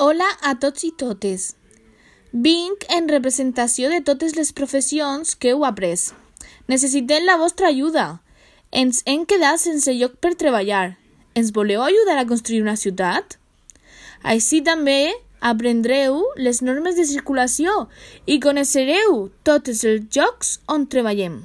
Hola a tots i totes. Vinc en representació de totes les professions que heu après. Necessitem la vostra ajuda. Ens hem quedat sense lloc per treballar. Ens voleu ajudar a construir una ciutat? Així també aprendreu les normes de circulació i coneixereu tots els llocs on treballem.